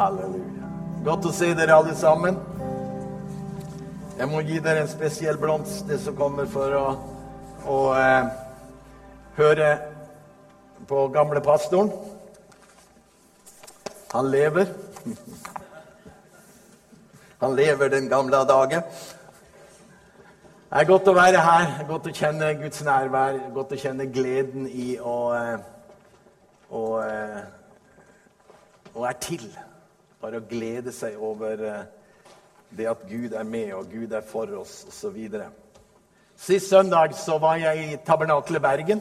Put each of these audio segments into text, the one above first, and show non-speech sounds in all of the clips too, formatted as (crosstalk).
Halleluja. Godt å se dere alle sammen. Jeg må gi dere en spesiell blomst, det som kommer for å, å eh, høre på gamle pastoren. Han lever. Han lever den gamle dagen. Det er godt å være her, godt å kjenne Guds nærvær, godt å kjenne gleden i å, eh, å, eh, å er til. Bare å glede seg over eh, det at Gud er med, og Gud er for oss, osv. Sist søndag så var jeg i Tabernakelet Bergen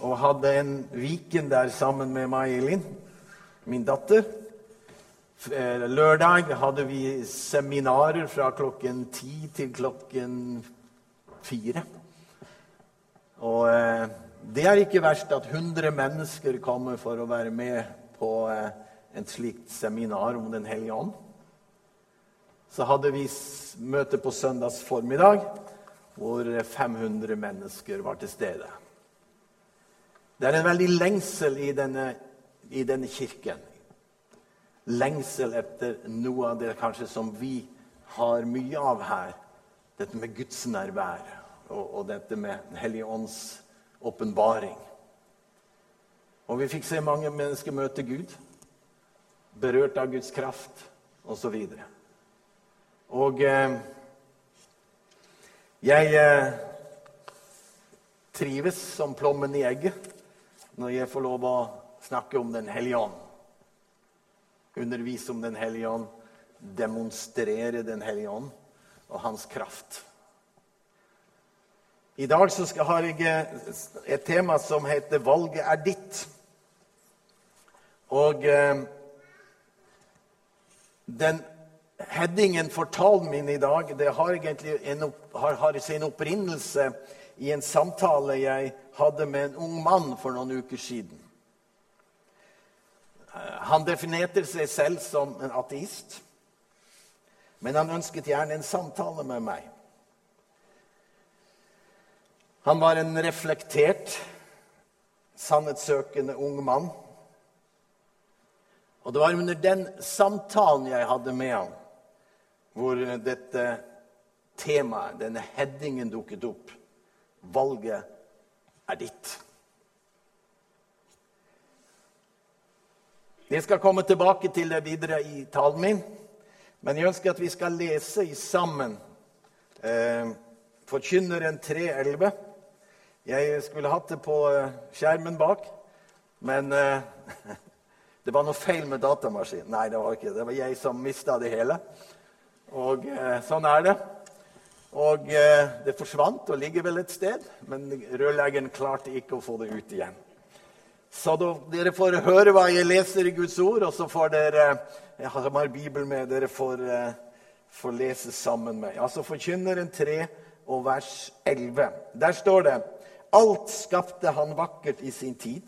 og hadde en Viken der sammen med meg, Elin, min datter. Eh, lørdag hadde vi seminarer fra klokken ti til klokken fire. Og eh, det er ikke verst at 100 mennesker kommer for å være med på eh, et slikt seminar om Den hellige ånd. Så hadde vi møte på søndags formiddag, hvor 500 mennesker var til stede. Det er en veldig lengsel i denne, i denne kirken. Lengsel etter noe av det kanskje som vi har mye av her. Dette med Guds nærvær og, og dette med Den hellige ånds åpenbaring. Og vi fikk se mange mennesker møte Gud berørt av Guds kraft osv. Og, så og eh, jeg eh, trives som plommen i egget når jeg får lov å snakke om Den hellige ånd. Undervise om Den hellige ånd, demonstrere Den hellige ånd og hans kraft. I dag så skal, har jeg eh, et tema som heter 'Valget er ditt'. Og eh, den headingen for talen min i dag det har egentlig en, har, har sin opprinnelse i en samtale jeg hadde med en ung mann for noen uker siden. Han definerte seg selv som en ateist, men han ønsket gjerne en samtale med meg. Han var en reflektert, sannhetssøkende ung mann og det var under den samtalen jeg hadde med ham, hvor dette temaet, denne headingen, dukket opp. Valget er ditt. Jeg skal komme tilbake til det videre i talen min, men jeg ønsker at vi skal lese i sammen eh, Forkynneren 3.11. Jeg skulle hatt det på eh, skjermen bak, men eh, (laughs) Det var noe feil med datamaskinen. Nei, det var ikke det. var jeg som mista det hele. Og eh, sånn er det. Og eh, det forsvant og ligger vel et sted, men rørleggeren klarte ikke å få det ut igjen. Så da, dere får høre hva jeg leser i Guds ord, og så får dere Jeg har Bibelen med. Dere får, eh, får lese sammen med Altså Forkynneren 3 og vers 11. Der står det Alt skapte han vakkert i sin tid.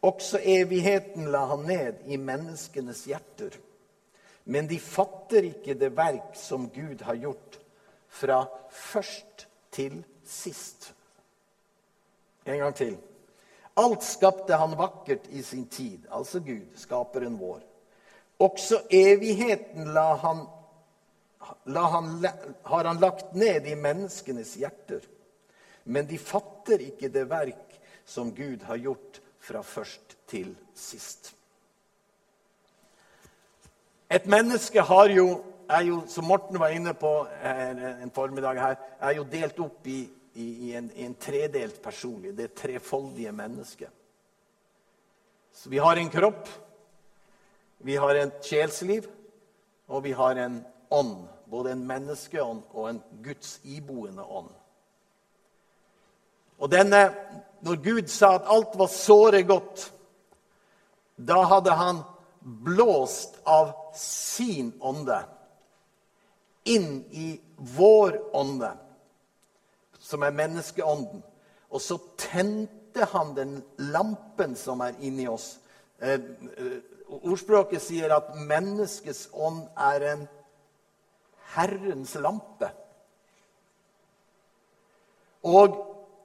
Også evigheten la han ned i menneskenes hjerter. Men de fatter ikke det verk som Gud har gjort fra først til sist. En gang til. Alt skapte han vakkert i sin tid, altså Gud, skaperen vår. Også evigheten la han, la han, har han lagt ned i menneskenes hjerter. Men de fatter ikke det verk som Gud har gjort fra først til sist. Et menneske jo, er jo, som Morten var inne på en formiddag her, er jo delt opp i, i, i, en, i en, tredelt personlig, det trefoldige mennesket. Så vi har en kropp, vi har et sjelsliv, og vi har en ånd. Både en menneskeånd og en Guds iboende ånd. Og denne, når Gud sa at alt var såre godt, da hadde han blåst av sin ånde inn i vår ånde, som er menneskeånden. Og så tente han den lampen som er inni oss. Eh, eh, ordspråket sier at menneskets ånd er en Herrens lampe. Og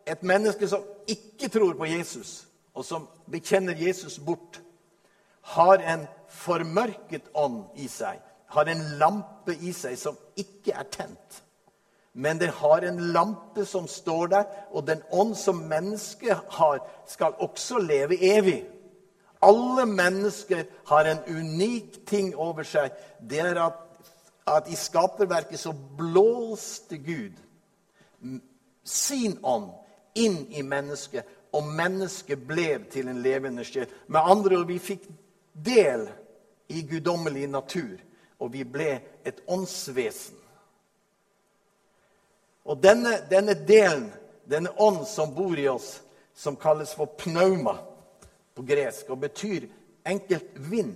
et menneske som ikke tror på Jesus, og som bekjenner Jesus bort, har en formørket ånd i seg, har en lampe i seg som ikke er tent. Men den har en lampe som står der, og den ånd som mennesket har, skal også leve evig. Alle mennesker har en unik ting over seg. Det er at, at i skaperverket så blåste Gud sin ånd inn i mennesket, og mennesket ble til en levende sjel. Med andre ord, vi fikk del i guddommelig natur, og vi ble et åndsvesen. Og denne, denne delen, denne ånd som bor i oss, som kalles for pneuma på gresk, og betyr enkelt vind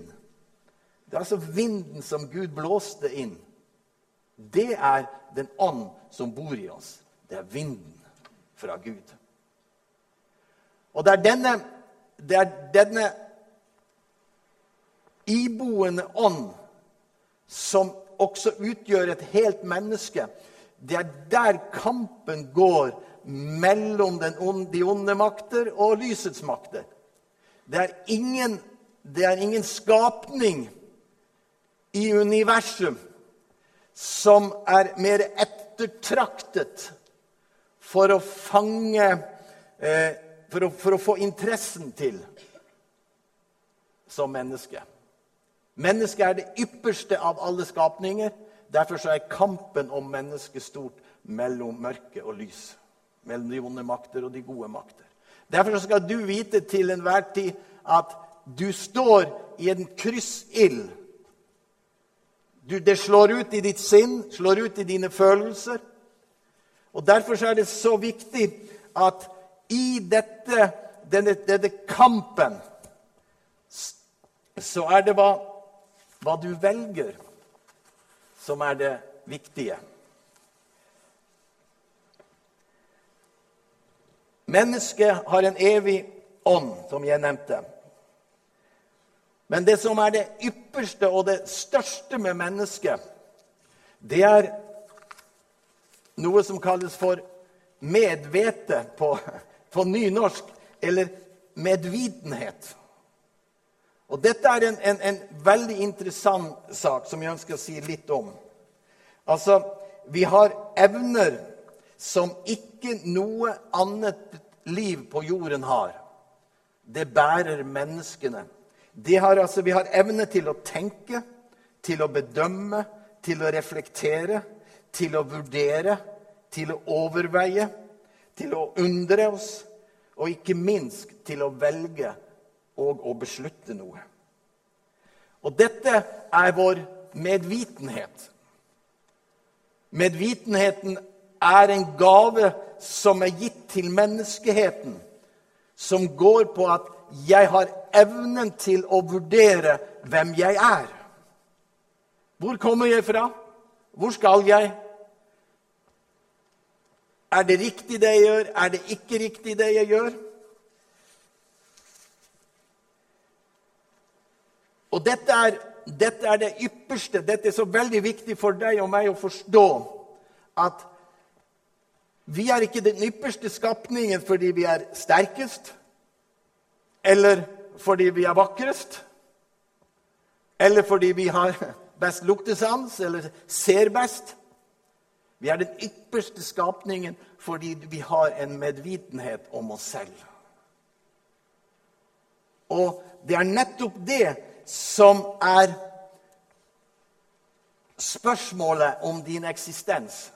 Det er altså vinden som Gud blåste inn. Det er den ånd som bor i oss. Det er vinden fra Gud. Og det er denne, det er denne iboende ånd som også utgjør et helt menneske. Det er der kampen går mellom onde, de onde makter og lysets makter. Det er ingen, det er ingen skapning i universum som er mer ettertraktet for å fange eh, for, å, for å få interessen til som menneske. Mennesket er det ypperste av alle skapninger. Derfor er kampen om mennesket stort mellom mørke og lys. Mellom de onde makter og de gode makter. Derfor skal du vite til enhver tid at du står i en kryssild. Det slår ut i ditt sinn, slår ut i dine følelser. Og Derfor er det så viktig at i dette, denne, denne kampen så er det hva, hva du velger, som er det viktige. Mennesket har en evig ånd, som jeg nevnte. Men det som er det ypperste og det største med mennesket, det er noe som kalles for medvete på, på nynorsk, eller medvitenhet. Og Dette er en, en, en, veldig interessant sak som jeg ønsker å si litt om. Altså, Vi har evner som ikke noe annet liv på jorden har. Det bærer menneskene. Har, altså, vi har evne til å tenke, til å bedømme, til å reflektere til å vurdere, til å overveie, til å undre oss, og ikke minst til å velge og å beslutte noe. Og dette er vår medvitenhet. Medvitenheten er en gave som er gitt til menneskeheten, som går på at jeg har evnen til å vurdere hvem jeg er. Hvor kommer jeg fra? Hvor skal jeg? Er det riktig, det jeg gjør? Er det ikke riktig, det jeg gjør? Og dette er, dette er det ypperste. Dette er så veldig viktig for deg og meg å forstå at vi er ikke den ypperste skapningen fordi vi er sterkest, eller fordi vi er vakrest, eller fordi vi har (laughs) best luktesans eller ser best. Vi er den ypperste skapningen fordi vi har en medvitenhet om oss selv. Og det er nettopp det som er spørsmålet om din eksistens.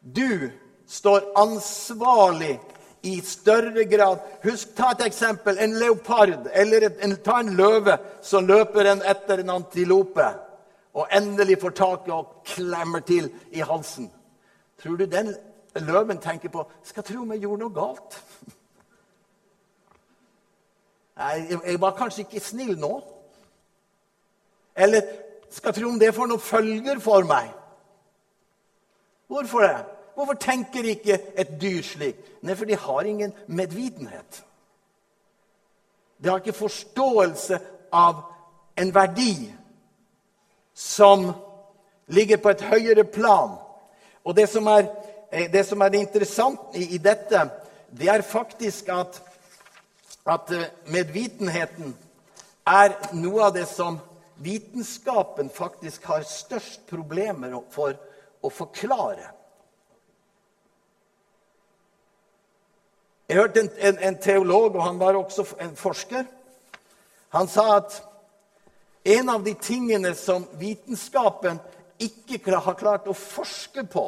Du står ansvarlig i større grad. Husk, Ta et eksempel. En leopard eller en, ta en løve som løper en etter en antilope og endelig får taket og klemmer til i halsen. Tror du den løven tenker på skal tro om jeg gjorde noe galt? (laughs) Nei, jeg var kanskje ikke snill nå. Eller skal tro om det får noen følger for meg. Hvorfor det? Hvorfor tenker ikke et dyr slik? Nei, for de har ingen medvidenhet. De har ikke forståelse av en verdi som ligger på et høyere plan. Og det som er, eh, det som er interessant i, i, dette, det er faktisk at, at eh, medvitenheten er noe av det som vitenskapen faktisk har størst problemer for å forklare. Jeg hørte en, en, en, teolog, og han var også en forsker. Han sa at en av de tingene som vitenskapen ikke har klart å forske på,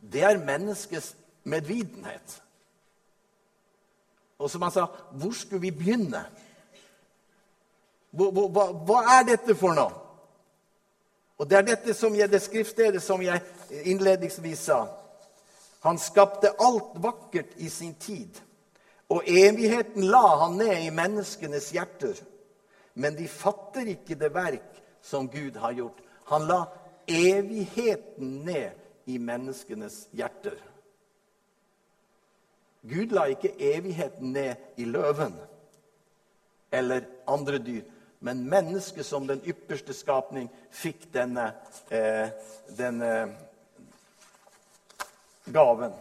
det er menneskets medvidenhet. Og som han sa, hvor skulle vi begynne? Hva, hva, hva er dette for noe? Og Det er dette som jeg, det skriftstedet som jeg innledningsvis sa. Han skapte alt vakkert i sin tid, og evigheten la han ned i menneskenes hjerter. Men de fatter ikke det verk som Gud har gjort. Han la evigheten ned i menneskenes hjerter. Gud la ikke evigheten ned i løven eller andre dyr, men mennesket som den ypperste skapning fikk denne, eh, denne gaven.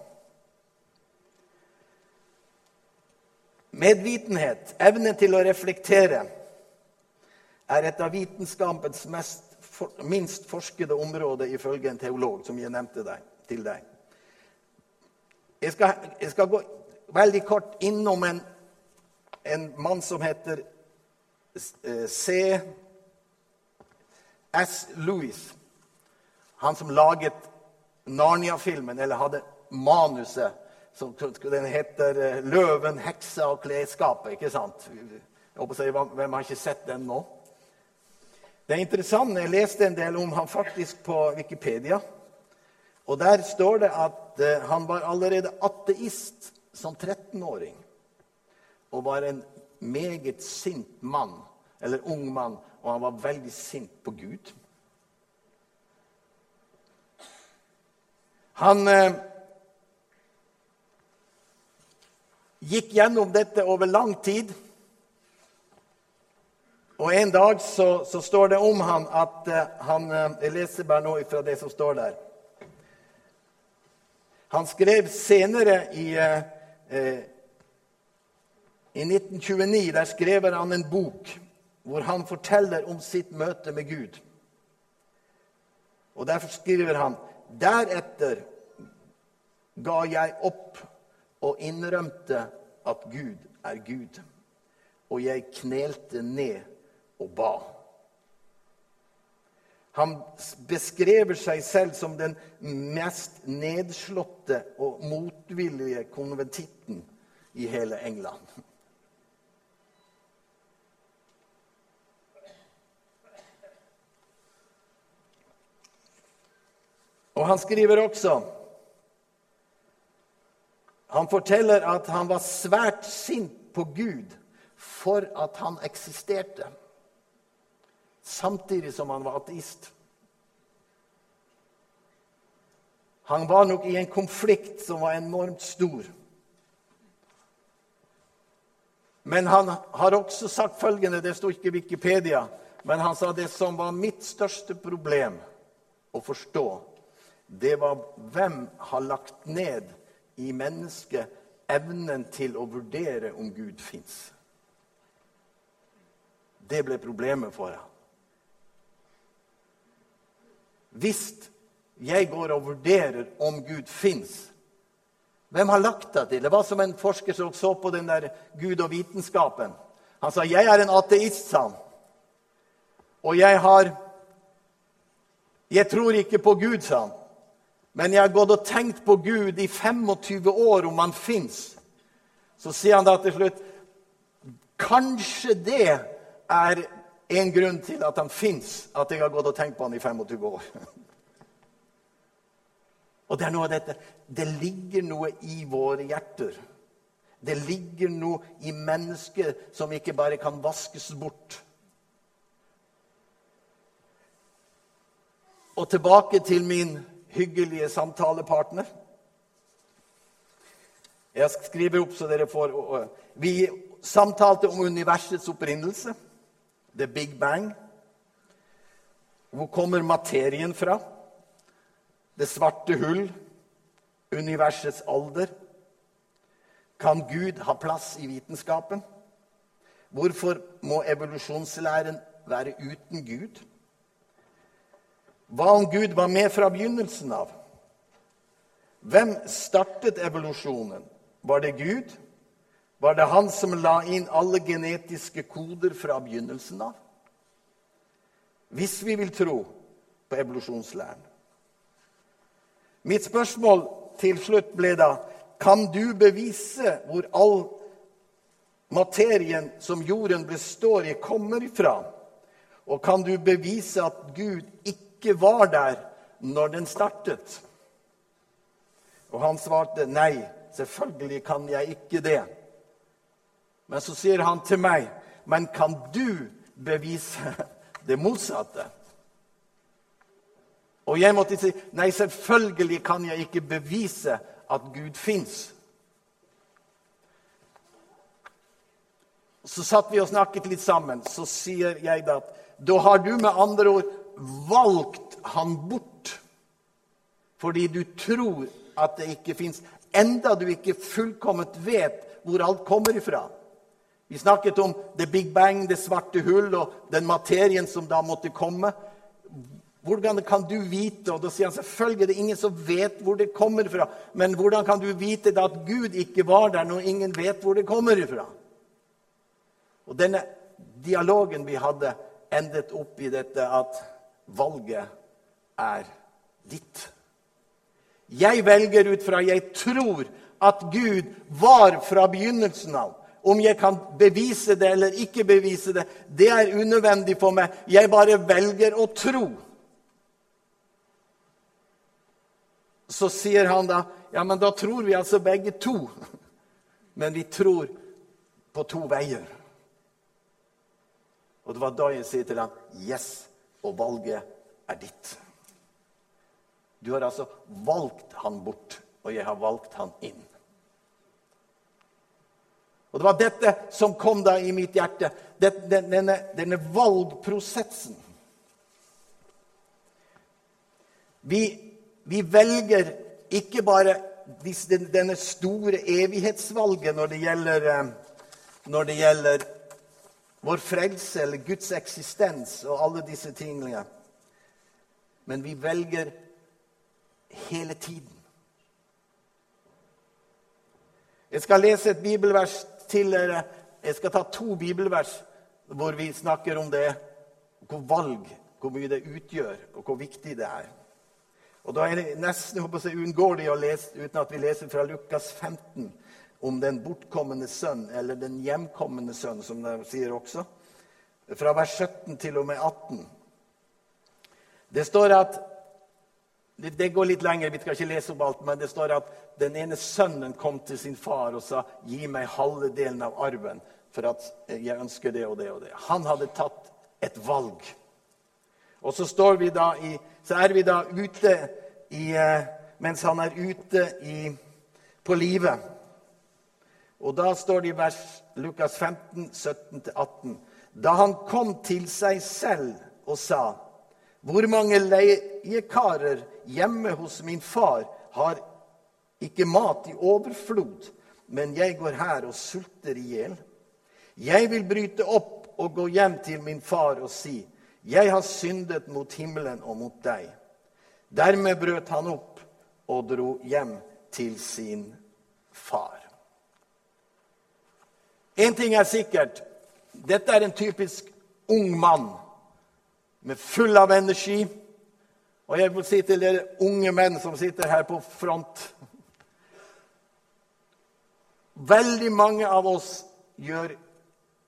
Medvitenhet, evnen til å reflektere, er et av vitenskapens mest, for, minst forskede områder, ifølge en teolog, som jeg nevnte deg, til deg. Jeg skal, jeg skal, gå veldig kort innom en, en mann som heter eh, C. S. Lewis. Han som laget Narnia-filmen, eller hadde manuset. Som, den heter eh, 'Løven, heksa og klesskapet'. ikke sant? Jeg håper Hvem har ikke sett den nå? Det er interessant, Jeg leste en del om han faktisk på Wikipedia. Og Der står det at uh, han var allerede ateist som 13-åring. Og var en meget sint mann, eller ung mann, og han var veldig sint på Gud. Han eh, gikk gjennom dette over lang tid. Og En dag så, så står det om han at eh, han eh, Jeg leser bare nå fra det som står der. Han skrev senere i, eh, i 1929 der skrev han en bok hvor han forteller om sitt møte med Gud. Og Derfor skriver han Deretter ga jeg opp og innrømte at Gud er Gud. Og jeg knelte ned og ba. Han beskrever seg selv som den mest nedslåtte og motvillige konventitten i hele England. Og han skriver også Han forteller at han var svært sint på Gud for at han eksisterte, samtidig som han var ateist. Han var nok i en konflikt som var enormt stor. Men han har også sagt følgende Det står ikke i Wikipedia. Men han sa det som var mitt største problem å forstå, det var hvem har lagt ned i mennesket evnen til å vurdere om Gud fins. Det ble problemet for ham. Hvis jeg går og vurderer om Gud fins, hvem har lagt det til? Det var som en forsker som så på den der Gud og vitenskapen. Han sa 'Jeg er en ateist', sa han. Og jeg har Jeg tror ikke på Gud, sa han. Men jeg har gått og tenkt på Gud i 25 år, om han fins. Så sier han da til slutt Kanskje det er en grunn til at han fins, at jeg har gått og tenkt på han i 25 år. (laughs) Og Det er noe av dette. Det ligger noe i våre hjerter. Det ligger noe i mennesket som ikke bare kan vaskes bort. Og tilbake til min hyggelige samtalepartner. Jeg skriver opp så dere får Vi samtalte om universets opprinnelse, the big bang. Hvor kommer materien fra? Det svarte hull, universets alder. Kan Gud ha plass i vitenskapen? Hvorfor må evolusjonslæren være uten Gud? Hva om Gud var med fra begynnelsen av? Hvem startet evolusjonen? Var det Gud? Var det han som la inn alle genetiske koder fra begynnelsen av? Hvis vi vil tro på evolusjonslæren. Mitt spørsmål til slutt ble da kan du bevise hvor all materien som jorden består i, kommer ifra? Og kan du bevise at Gud ikke var der når den startet? Og han svarte nei, selvfølgelig kan jeg ikke det. Men så sier han til meg, men kan du bevise det motsatte? Og jeg måtte si nei, selvfølgelig kan jeg ikke bevise at Gud fins. Så satt vi og snakket litt sammen. Så sier jeg da at da har du med andre ord valgt han bort fordi du tror at det ikke fins, enda du ikke fullkomment vet hvor alt kommer ifra. Vi snakket om the big bang, det svarte hull og den materien som da måtte komme. Hvordan kan du vite Og da sier han selvfølgelig det er ingen som vet hvor det kommer fra. Men hvordan kan du vite at Gud ikke var der når ingen vet hvor det kommer fra? Og denne dialogen vi hadde, endet opp i dette at valget er ditt. Jeg velger ut fra jeg tror at Gud var fra begynnelsen av. Om jeg kan bevise det eller ikke bevise det, det er unødvendig for meg. Jeg bare velger å tro. Så sier han da ja, men da tror vi altså begge to. (laughs) Men vi tror på to veier. Og det var da jeg sier til ham yes, og valget er ditt. Du har altså valgt han bort, og jeg har valgt han inn. Og Det var dette som kom da i mitt hjerte. Denne, denne valgprosessen. Vi, vi, velger ikke bare denne store evighetsvalget når det gjelder, eh, når det gjelder vår frelse eller Guds eksistens og alle disse tingene. Men vi velger hele tiden. Jeg skal lese et bibelvers til dere. Jeg skal ta to bibelvers hvor vi snakker om det, hvor valg, hvor mye det utgjør, og hvor viktig det er. Og Da er det nesten håper jeg, uunngåelig å lese uten at vi leser fra Lukas 15 om den bortkommende sønn, eller den hjemkommende sønn, som de sier også. Fra vers 17 til og med 18. Det står at det går litt lenger, vi skal ikke lese opp alt, men det står at den ene sønnen kom til sin far og sa, 'Gi meg halve delen av arven, for at jeg ønsker det og det og det.' Han hadde tatt et valg. Og så, i, så er vi da ute i, eh, mens han er ute i, på livet. Og da står det i vers Lukas 15, 17-18. Da han kom til seg selv og sa, 'Hvor mange leiekarer hjemme hos min far har ikke mat i overflod, men jeg går her og sulter i hjel?' 'Jeg vil bryte opp og gå hjem til min far og si:" 'Jeg har syndet mot himmelen og mot deg.' Dermed brøt han opp og dro hjem til sin far. Én ting er sikkert. Dette er en typisk ung mann med full av energi. Og jeg vil si til dere unge menn som sitter her på front Veldig mange av oss gjør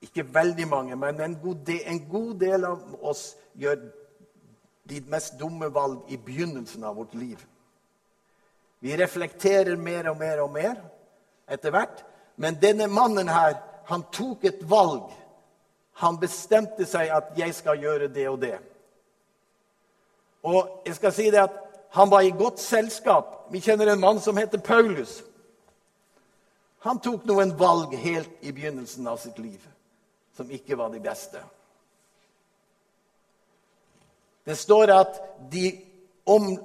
Ikke veldig mange, men en god, del, en god del av oss gjør de mest dumme valg i begynnelsen av vårt liv. Vi reflekterer mer og mer og mer etter hvert. Men denne mannen her han tok et valg. Han bestemte seg at 'jeg skal gjøre det og det'. Og jeg skal si det at Han var i godt selskap. Vi kjenner en mann som heter Paulus. Han tok noen valg helt i begynnelsen av sitt liv som ikke var de beste. Det står at de om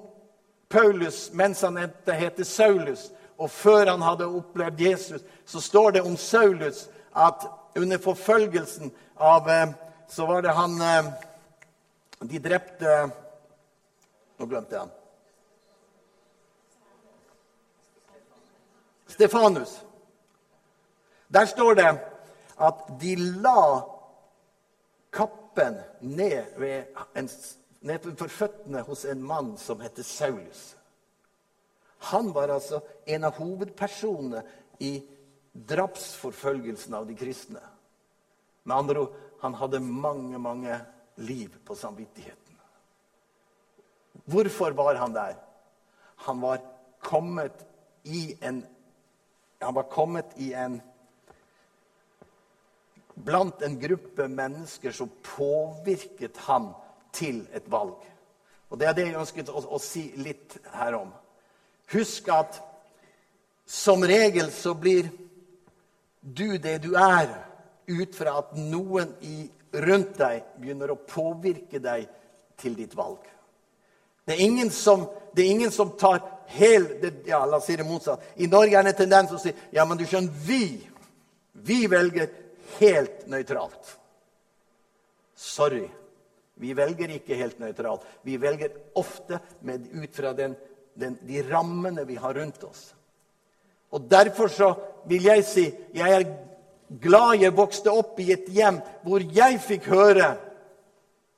Paulus mens han het Saulus, og før han hadde opplevd Jesus, så står det om Saulus at under forfølgelsen av eh, Så var det han eh, De drepte Nå glemte jeg han. Stefanus. Der står det at de la kappen ned, en, ned for føttene hos en mann som heter Saulus. Han var altså en av hovedpersonene i drapsforfølgelsen av de kristne. Med andre ord han hadde mange, mange liv på samvittigheten. Hvorfor var han der? Han var kommet i en Han var kommet i en Blant en gruppe mennesker som påvirket ham til et valg. Og Det er det jeg ønsket å, å si litt her om. Husk at som regel så blir du det du er, ut fra at noen i, rundt deg begynner å påvirke deg til ditt valg. Det er ingen som, er ingen som tar hel det, ja, La oss si det motsatt. I Norge er det en tendens å si ja, men du skjønner, vi, vi velger helt nøytralt. Sorry. Vi velger ikke helt nøytralt. Vi velger ofte med, ut fra den, den, de rammene vi har rundt oss. Og Derfor så vil jeg si jeg er glad jeg vokste opp i et hjem hvor jeg fikk høre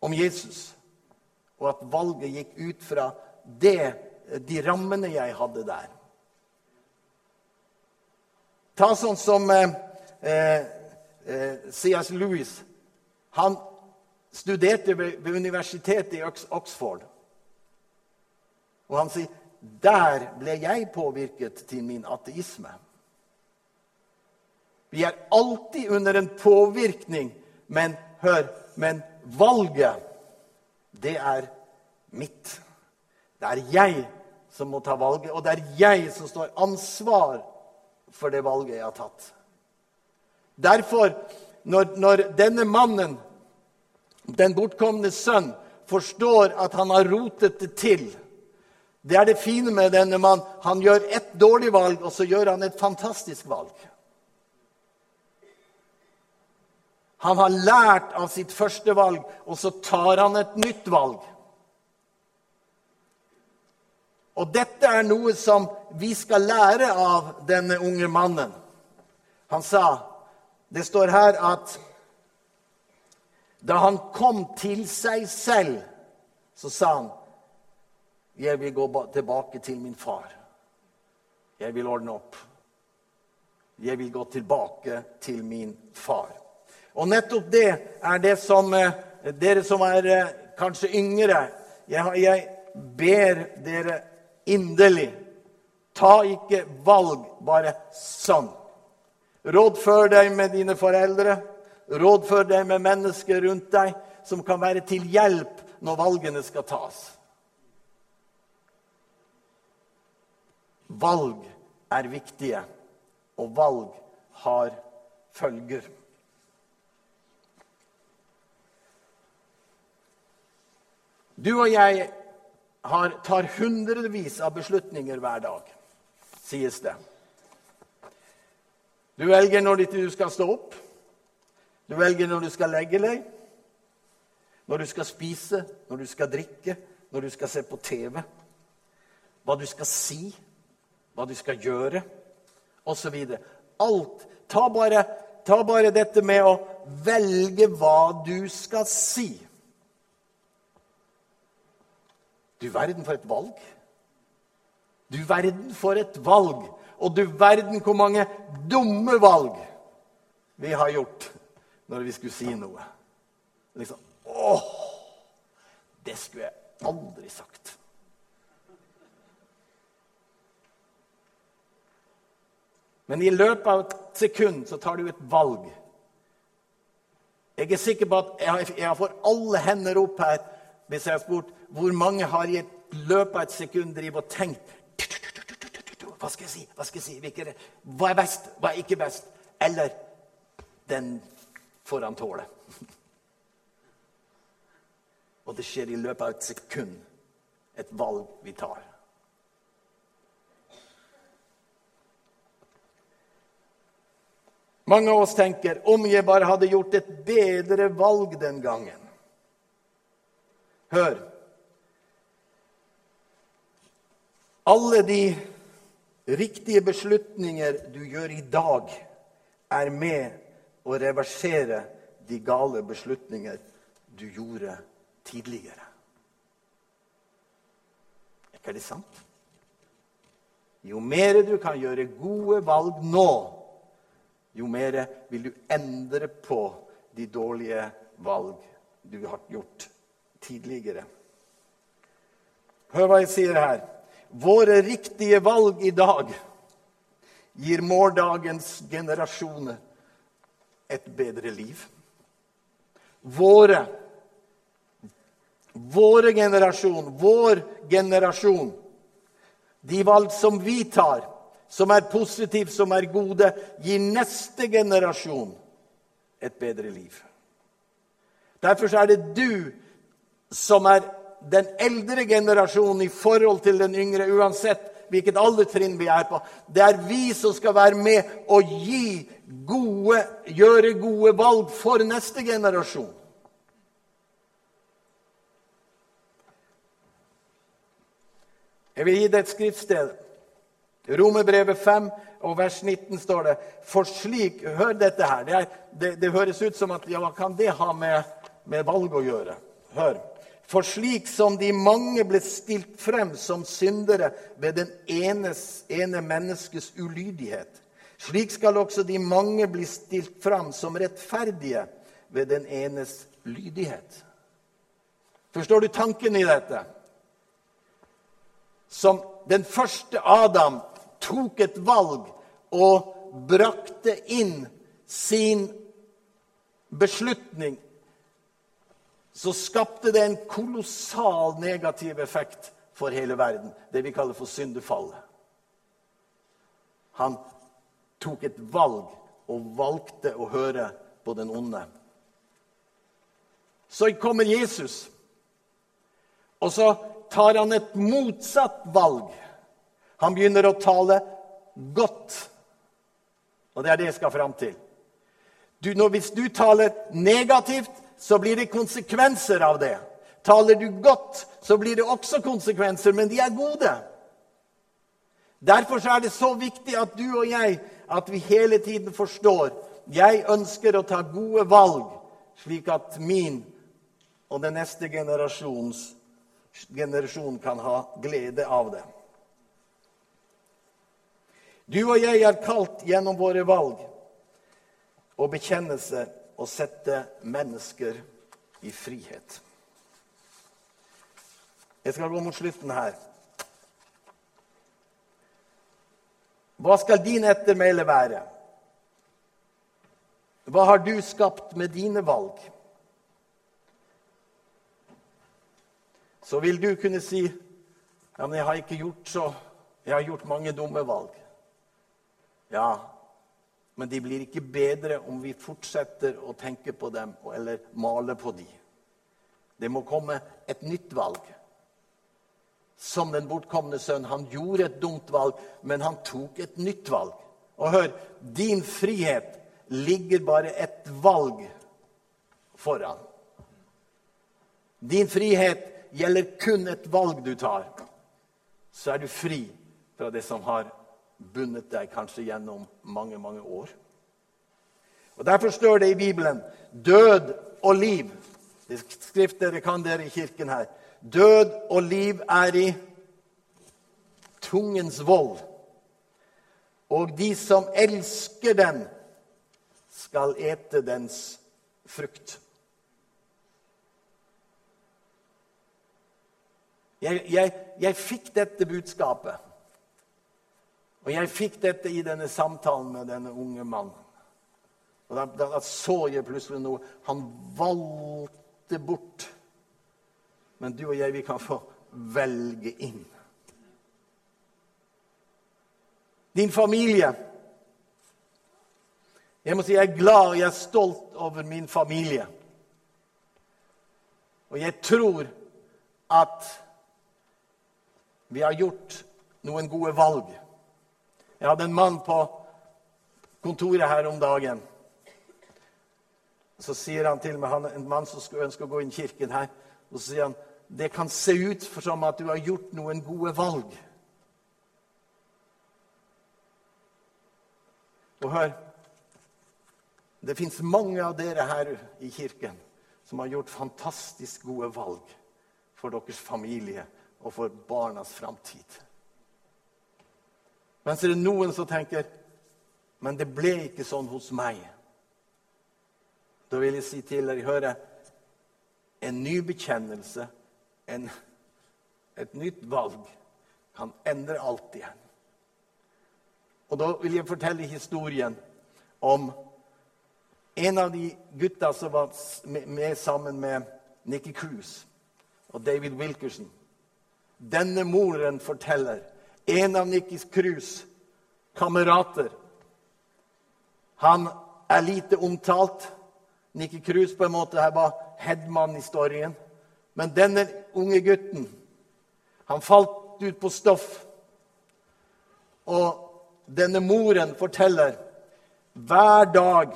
om Jesus, og at valget gikk ut fra det, de rammene jeg hadde der. Ta sånn som eh, eh, C.S. Lewis. Han studerte ved, ved universitetet i Oxford. Og han sier der ble jeg påvirket til min ateisme. Vi er alltid under en påvirkning, men hør Men valget, det er mitt. Det er jeg som må ta valget, og det er jeg som står ansvar for det valget jeg har tatt. Derfor, når, når denne mannen, den bortkomne sønn, forstår at han har rotet det til det er det fine med denne mannen. Han gjør ett dårlig valg, og så gjør han et fantastisk valg. Han har lært av sitt første valg, og så tar han et nytt valg. Og dette er noe som vi skal lære av denne unge mannen. Han sa Det står her at da han kom til seg selv, så sa han jeg vil gå tilbake til min far. Jeg vil ordne opp. Jeg vil gå tilbake til min far. Og nettopp det er det som eh, dere som er eh, kanskje yngre jeg, jeg ber dere inderlig Ta ikke valg bare sånn. Rådfør deg med dine foreldre. Rådfør deg med mennesker rundt deg som kan være til hjelp når valgene skal tas. Valg er viktige, og valg har følger. Du og jeg har, tar hundrevis av beslutninger hver dag, sies det. Du velger når du skal stå opp, du velger når du skal legge deg, når du skal spise, når du skal drikke, når du skal se på TV, hva du skal si, hva du skal gjøre, osv. Alt. Ta bare, ta bare dette med å velge hva du skal si. Du verden for et valg. Du verden for et valg. Og du verden hvor mange dumme valg vi har gjort når vi skulle si noe. Liksom Åh! Det skulle jeg aldri sagt. Men i løpet av et sekund så tar du et valg. Jeg er sikker på at jeg får alle hender opp her hvis jeg har spurt hvor mange har i løpet av et sekund drivet og tenkt Hva skal jeg si? Hva skal jeg si? Hva er best? Hva er ikke best? Eller den får han tåle. (laughs) Og det skjer i løpet av et sekund. Et valg vi tar. Mange av oss tenker om jeg bare hadde gjort et bedre valg den gangen. Hør. Alle de riktige beslutninger du gjør i dag, er med å reversere de gale beslutninger du gjorde tidligere. Er ikke det sant? Jo mer du kan gjøre gode valg nå, jo mer vil du endre på de dårlige valg du har gjort tidligere. Hør hva jeg sier her. Våre riktige valg i dag gir morgendagens generasjoner et bedre liv. Våre Våre generasjon, vår generasjon. De valg som vi tar, som er positive, som er gode, gir neste generasjon et bedre liv. Derfor er det du som er den eldre generasjonen i forhold til den yngre, uansett hvilket aldertrinn vi er på. Det er vi som skal være med og gi gode, gjøre gode valg for neste generasjon. Jeg vil gi deg et skriftsted. Romerbrevet 5 og vers 19 står det For slik Hør dette her. Det, er, det, det høres ut som at ja, hva kan det ha med, med valg å gjøre? Hør. For slik som de mange ble stilt frem som syndere ved den enes, ene menneskes ulydighet, slik skal også de mange bli stilt frem som rettferdige ved den enes lydighet. Forstår du tanken i dette? Som den første Adam tok et valg og brakte inn sin beslutning, så skapte det en kolossal negativ effekt for hele verden. Det vi kaller for syndefallet. Han tok et valg og valgte å høre på den onde. Så kommer Jesus, og så tar han et motsatt valg. Han begynner å tale godt. Og det er det jeg skal fram til. Du, når, hvis du taler negativt, så blir det konsekvenser av det. Taler du godt, så blir det også konsekvenser, men de er gode. Derfor er det så viktig at du og jeg at vi hele tiden forstår jeg ønsker å ta gode valg, slik at min og den neste generasjons generasjon kan ha glede av det. Du og jeg er kalt gjennom våre valg og bekjennelse å sette mennesker i frihet. Jeg skal gå mot slutten her. Hva skal din ettermæle være? Hva har du skapt med dine valg? Så vil du kunne si ja, men jeg har ikke gjort så Jeg har gjort mange dumme valg. Ja, men de blir ikke bedre om vi fortsetter å tenke på dem eller male på dem. Det må komme et nytt valg. Som den bortkomne sønn. Han gjorde et dumt valg, men han tok et nytt valg. Og hør, din frihet ligger bare et valg foran. Din frihet gjelder kun et valg du tar. Så er du fri fra det som har bundet deg kanskje gjennom mange, mange år. Og Derfor står det i Bibelen død og liv. Det skrift dere kan dere i kirken her. Død og liv er i tungens vold. Og de som elsker den, skal ete dens frukt. Jeg, jeg, jeg fikk dette budskapet og jeg fikk dette i denne samtalen med denne unge mannen. Og da, da, så jeg plutselig noe. Han valgte bort. Men du og jeg, vi kan få velge inn. Din familie. Jeg må si jeg er glad og jeg er stolt over min familie. Og jeg tror at vi har gjort noen gode valg. Jeg hadde en mann på kontoret her om dagen. Så sier han til meg, han en mann som ønsker å gå inn i kirken her, og så sier han det kan se ut som at du har gjort noen gode valg. Og hør Det fins mange av dere her i kirken som har gjort fantastisk gode valg for deres familie og for barnas framtid. Mens det er noen som tenker men det ble ikke sånn hos meg. Da vil jeg si til dere, høre, en ny bekjennelse, en, et nytt valg, kan endre alt igjen. Og da vil jeg fortelle historien om en av de gutta som var med sammen med Nikki Cruise og David Wilkerson. Denne moren forteller en av Nikki Cruz' kamerater han er lite omtalt. Nikki Cruz på en måte her var headman i storyen. Men denne unge gutten, han falt ut på stoff. Og denne moren forteller hver dag,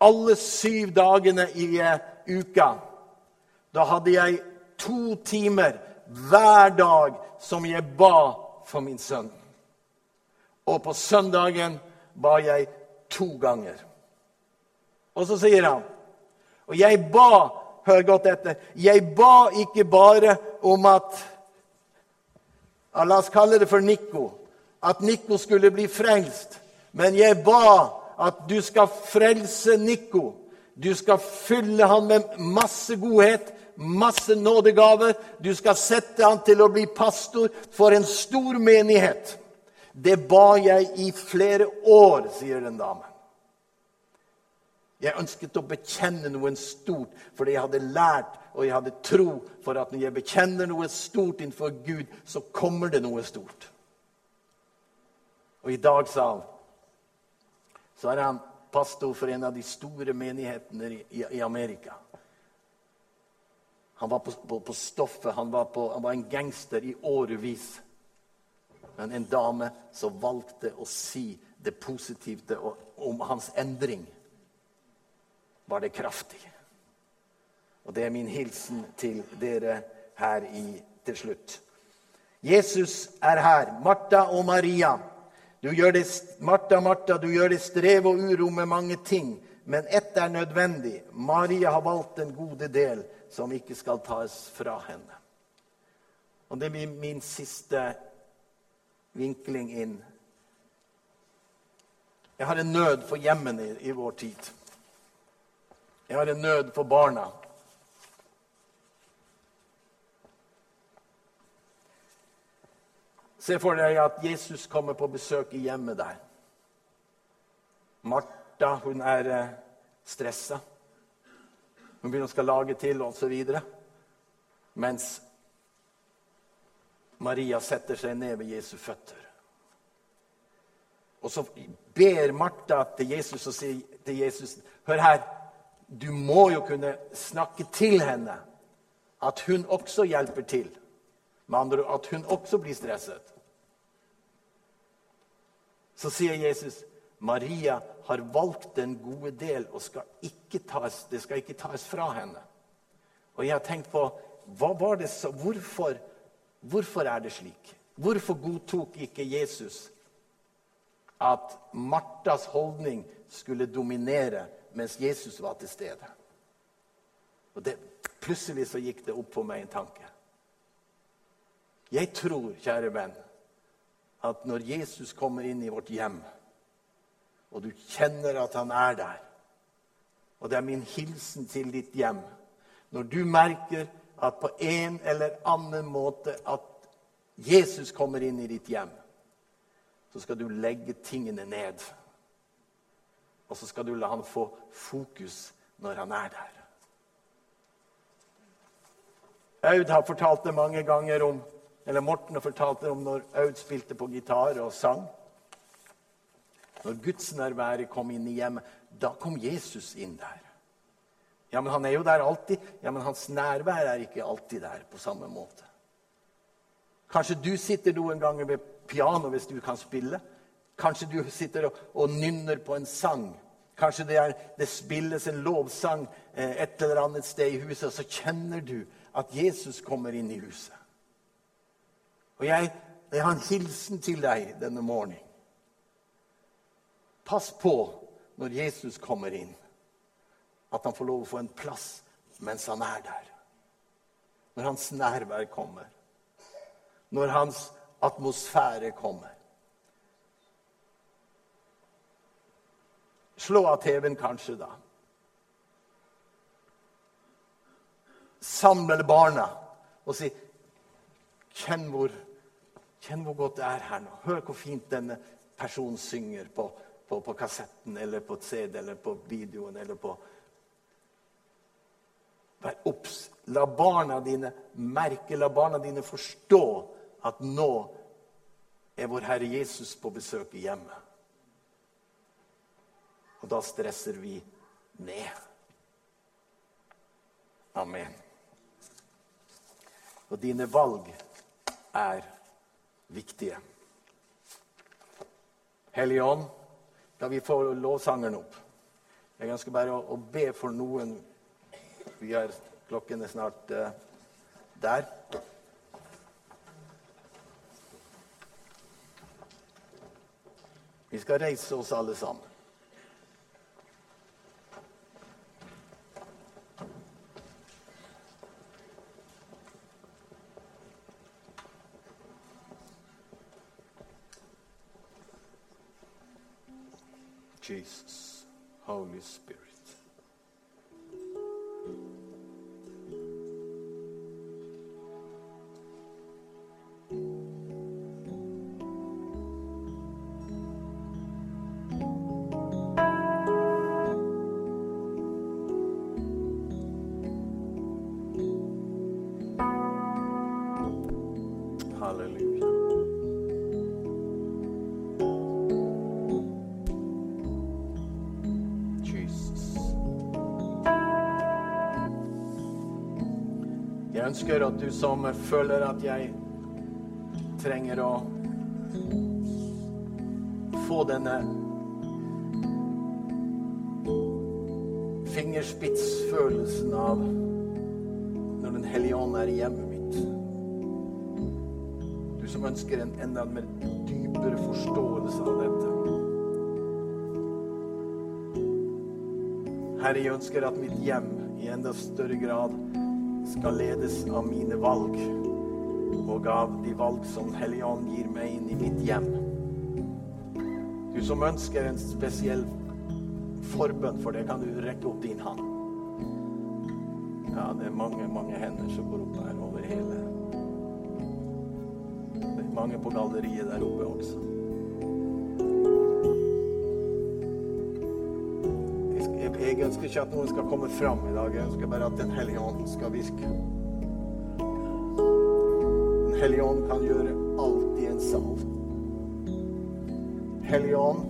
alle syv dagene i uka, da hadde jeg to timer hver dag som jeg ba for min sønn. Og på søndagen ba jeg to ganger. Og så sier han Og jeg ba Hør godt etter. Jeg ba ikke bare om at La oss kalle det for Nico. At Nico skulle bli frelst. Men jeg ba at du skal frelse Nico. Du skal fylle han med masse godhet, masse nådegaver. Du skal sette han til å bli pastor for en stor menighet. Det ba jeg i flere år, sier den damen. Jeg ønsket å bekjenne noe stort, fordi jeg hadde lært og jeg hadde tro for at når jeg bekjenner noe stort innenfor Gud, så kommer det noe stort. Og i dag, sa han, så er han pastor for en av de store menighetene i, i Amerika. Han var på, på, på stoffet, han var, på, han var en gangster i årevis. Men en dame som valgte å si det positive om hans endring, var det kraftig. Og det er min hilsen til dere her i, til slutt. Jesus er her. Martha og Maria. Det, Martha, Martha, du gjør det strev og uro med mange ting, men ett er nødvendig. Maria har valgt den gode del som ikke skal tas fra henne. Og Det blir min siste vinkling inn. Jeg har en nød for hjemmene i, i vår tid. Jeg har en nød for barna. Se for deg at Jesus kommer på besøk i hjemmet der. Martha hun er eh, stressa. Hun begynner å skal lage til osv. Mens Maria setter seg ned ved Jesu føtter. Og så ber Martha til Jesus og sier til Jesus Hør her, du må jo kunne snakke til henne at hun også hjelper til. Med andre at hun også blir stresset. Så sier Jesus Maria har valgt den gode del, og skal tas, det skal ikke tas fra henne. Og jeg har tenkt på så, hvorfor Hvorfor er det slik? Hvorfor godtok ikke Jesus at Martas holdning skulle dominere mens Jesus var til stede? Og det, Plutselig så gikk det opp for meg en tanke. Jeg tror, kjære venn, at når Jesus kommer inn i vårt hjem, og du kjenner at han er der Og det er min hilsen til ditt hjem. Når du merker at på en eller annen måte at Jesus kommer inn i ditt hjem, så skal du legge tingene ned. Og så skal du la han få fokus når han er der. Aud har fortalt det mange ganger om eller Morten og fortalte om når Aud spilte på gitar og sang. Når gudsnærværet kom inn i hjemmet, da kom Jesus inn der. Ja, men han er jo der alltid. Ja, men hans nærvær er ikke alltid der på samme måte. Kanskje du sitter noen ganger ved piano hvis du kan spille. Kanskje du sitter og, og nynner på en sang. Kanskje det, er, det spilles en lovsang eh, et eller annet sted i huset, og så kjenner du at Jesus kommer inn i huset. Og jeg, jeg har en hilsen til deg denne morgenen. Pass på når Jesus kommer inn, at han får lov å få en plass mens han er der. Når hans nærvær kommer. Når hans atmosfære kommer. Slå av TV-en kanskje, da. Samle barna og si kjenn hvor, kjenn hvor godt det er her nå. Hør hvor fint denne personen synger på, på, på kassetten eller på CD eller på videoen eller på Vær obs. La barna dine merke, la barna dine forstå at nå er vår Herre Jesus på besøk i hjemmet. Og da stresser vi ned. Amen. Og dine valg er viktige. Hellige Ånd, da vi får lovsangeren opp. Jeg ønsker bare å, å be for noen. Vi er, klokken er snart uh, der. Vi skal reise oss alle sammen. Jesus, Holy Spirit. Halleluja. Ønsker at du som føler at jeg trenger å få denne fingerspitsfølelsen av når Den hellige ånd er i hjemmet mitt. Du som ønsker en enda mer dypere forståelse av dette. Herre, jeg ønsker at mitt hjem i enda større grad skal ledes av mine valg og av de valg som Helligånd gir meg inn i mitt hjem. Du som ønsker en spesiell forbønn for det, kan du rekke opp din hånd. Ja, det er mange, mange hender som går opp her over hele Det er mange på galleriet der oppe også. Ønsker ikke at noen skal komme fram i dag. Jeg ønsker bare at Den hellige ånd skal virke. Den hellige ånd kan gjøre alt i en sal. Hellige ånd,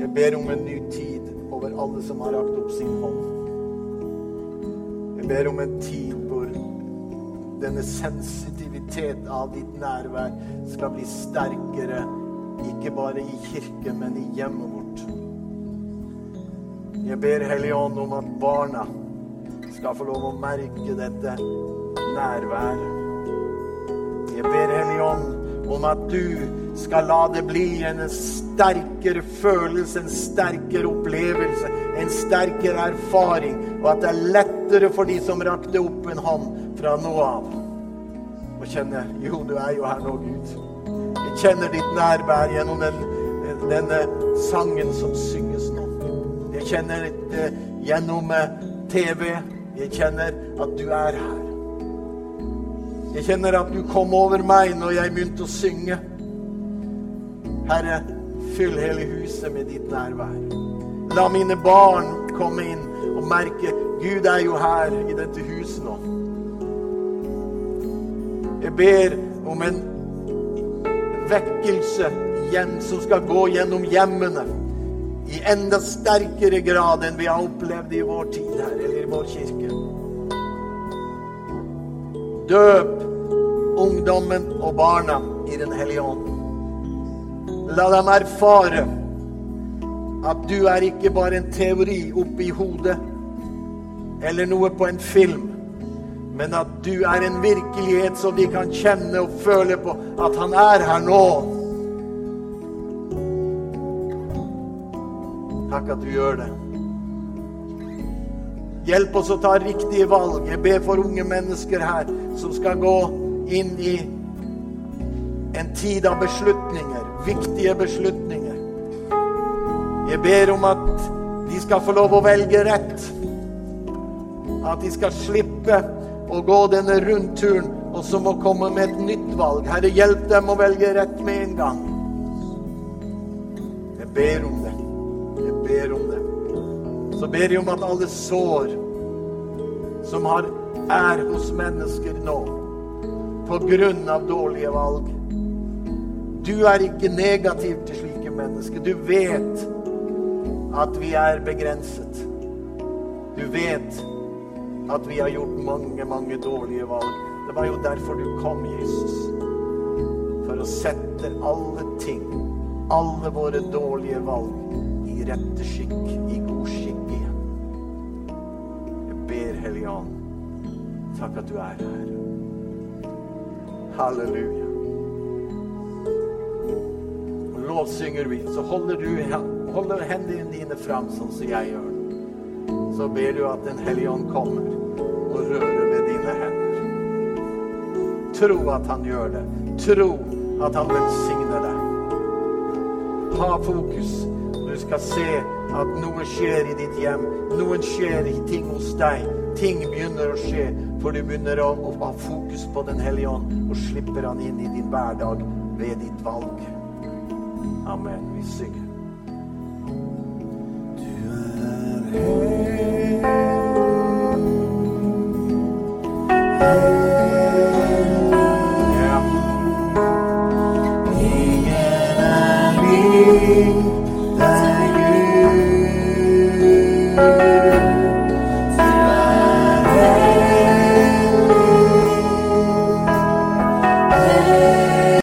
jeg ber om en ny tid over alle som har rakt opp sin hånd. Jeg ber om en tid hvor denne sensitivitet av ditt nærvær skal bli sterkere, ikke bare i kirken, men i hjemmet vårt. Jeg ber Hellige Ånd om at barna skal få lov å merke dette nærværet. Jeg ber Hellige Ånd om at du skal la det bli en sterkere følelse, en sterkere opplevelse, en sterkere erfaring, og at det er lettere for de som rakte opp en hånd fra nå av, å kjenne jo, du er jo her nå, Gud. Jeg kjenner ditt nærvær gjennom den, denne sangen som synges nå. Jeg kjenner det gjennom TV. Jeg kjenner at du er her. Jeg kjenner at du kom over meg når jeg begynte å synge. Herre, fyll hele huset med ditt nærvær. La mine barn komme inn og merke Gud er jo her i dette huset nå. Jeg ber om en vekkelse igjen som skal gå gjennom hjemmene i enda sterkere grad enn vi har opplevd i vår tid her, eller i vår kirke. Døp ungdommen og barna i Den hellige ånd. La dem erfare at du er ikke bare en teori oppi hodet eller noe på en film, men at du er en virkelighet som de kan kjenne og føle på at han er her nå. Takk at du gjør det. Hjelp oss å ta riktige valg. Jeg ber for unge mennesker her som skal gå inn i en tid av beslutninger, viktige beslutninger. Jeg ber om at de skal få lov å velge rett. At de skal slippe å gå denne rundturen og så må komme med et nytt valg. Herre, hjelp dem å velge rett med en gang. Jeg ber om det. Jeg ber om det så ber jeg om at alle sår som har, er hos mennesker nå på grunn av dårlige valg Du er ikke negativ til slike mennesker. Du vet at vi er begrenset. Du vet at vi har gjort mange, mange dårlige valg. Det var jo derfor du kom, Jesus. For å sette alle ting, alle våre dårlige valg, rette skikk, i god skikk. igjen. Jeg Hellige Ånd. Takk at du er her. Halleluja. Og lovsynger vi, så holder du holder hendene dine fram sånn som jeg gjør. Så ber du at Den hellige ånd kommer og rører ved dine hender. Tro at han gjør det. Tro at han velsigner deg. Ha fokus. Skal se at noe skjer i ditt hjem. Noen skjer i ting hos deg ting begynner å skje, for du begynner å, ha fokus på Den hellige ånd og slipper han inn i din hverdag ved ditt valg. Amen. Vi synger. Du er her.